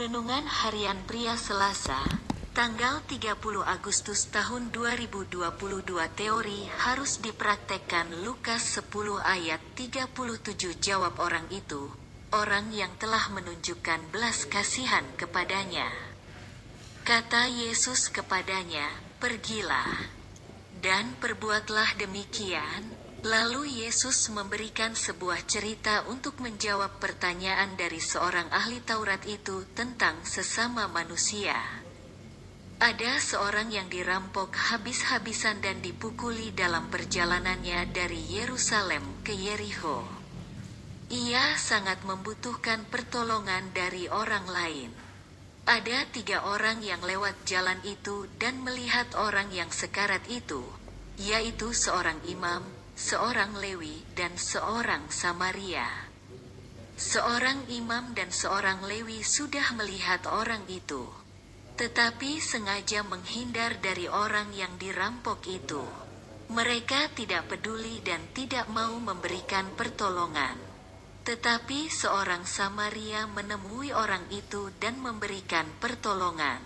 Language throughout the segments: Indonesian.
Renungan Harian Pria Selasa, tanggal 30 Agustus tahun 2022 teori harus dipraktekkan Lukas 10 ayat 37 jawab orang itu, orang yang telah menunjukkan belas kasihan kepadanya. Kata Yesus kepadanya, pergilah, dan perbuatlah demikian, Lalu Yesus memberikan sebuah cerita untuk menjawab pertanyaan dari seorang ahli Taurat itu tentang sesama manusia. Ada seorang yang dirampok habis-habisan dan dipukuli dalam perjalanannya dari Yerusalem ke Yericho. Ia sangat membutuhkan pertolongan dari orang lain. Ada tiga orang yang lewat jalan itu dan melihat orang yang sekarat itu, yaitu seorang imam, seorang Lewi dan seorang Samaria. Seorang imam dan seorang Lewi sudah melihat orang itu, tetapi sengaja menghindar dari orang yang dirampok itu. Mereka tidak peduli dan tidak mau memberikan pertolongan. Tetapi seorang Samaria menemui orang itu dan memberikan pertolongan.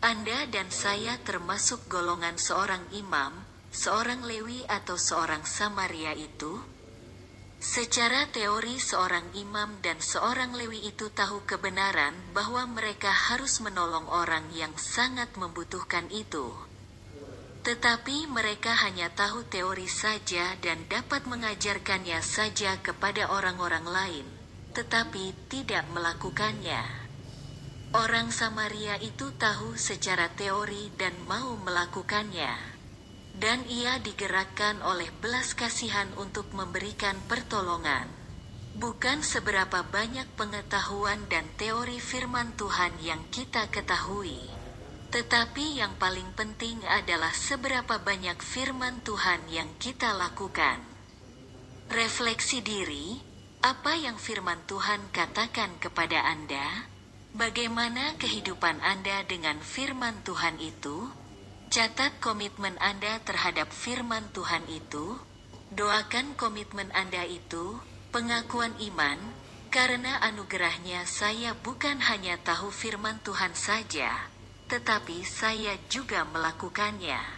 Anda dan saya termasuk golongan seorang imam, seorang Lewi atau seorang Samaria itu? Secara teori seorang imam dan seorang Lewi itu tahu kebenaran bahwa mereka harus menolong orang yang sangat membutuhkan itu. Tetapi mereka hanya tahu teori saja dan dapat mengajarkannya saja kepada orang-orang lain, tetapi tidak melakukannya. Orang Samaria itu tahu secara teori dan mau melakukannya dan ia digerakkan oleh belas kasihan untuk memberikan pertolongan. Bukan seberapa banyak pengetahuan dan teori firman Tuhan yang kita ketahui, tetapi yang paling penting adalah seberapa banyak firman Tuhan yang kita lakukan. Refleksi diri, apa yang firman Tuhan katakan kepada Anda? Bagaimana kehidupan Anda dengan firman Tuhan itu? Catat komitmen Anda terhadap firman Tuhan itu. Doakan komitmen Anda itu, pengakuan iman, karena anugerahnya saya bukan hanya tahu firman Tuhan saja, tetapi saya juga melakukannya.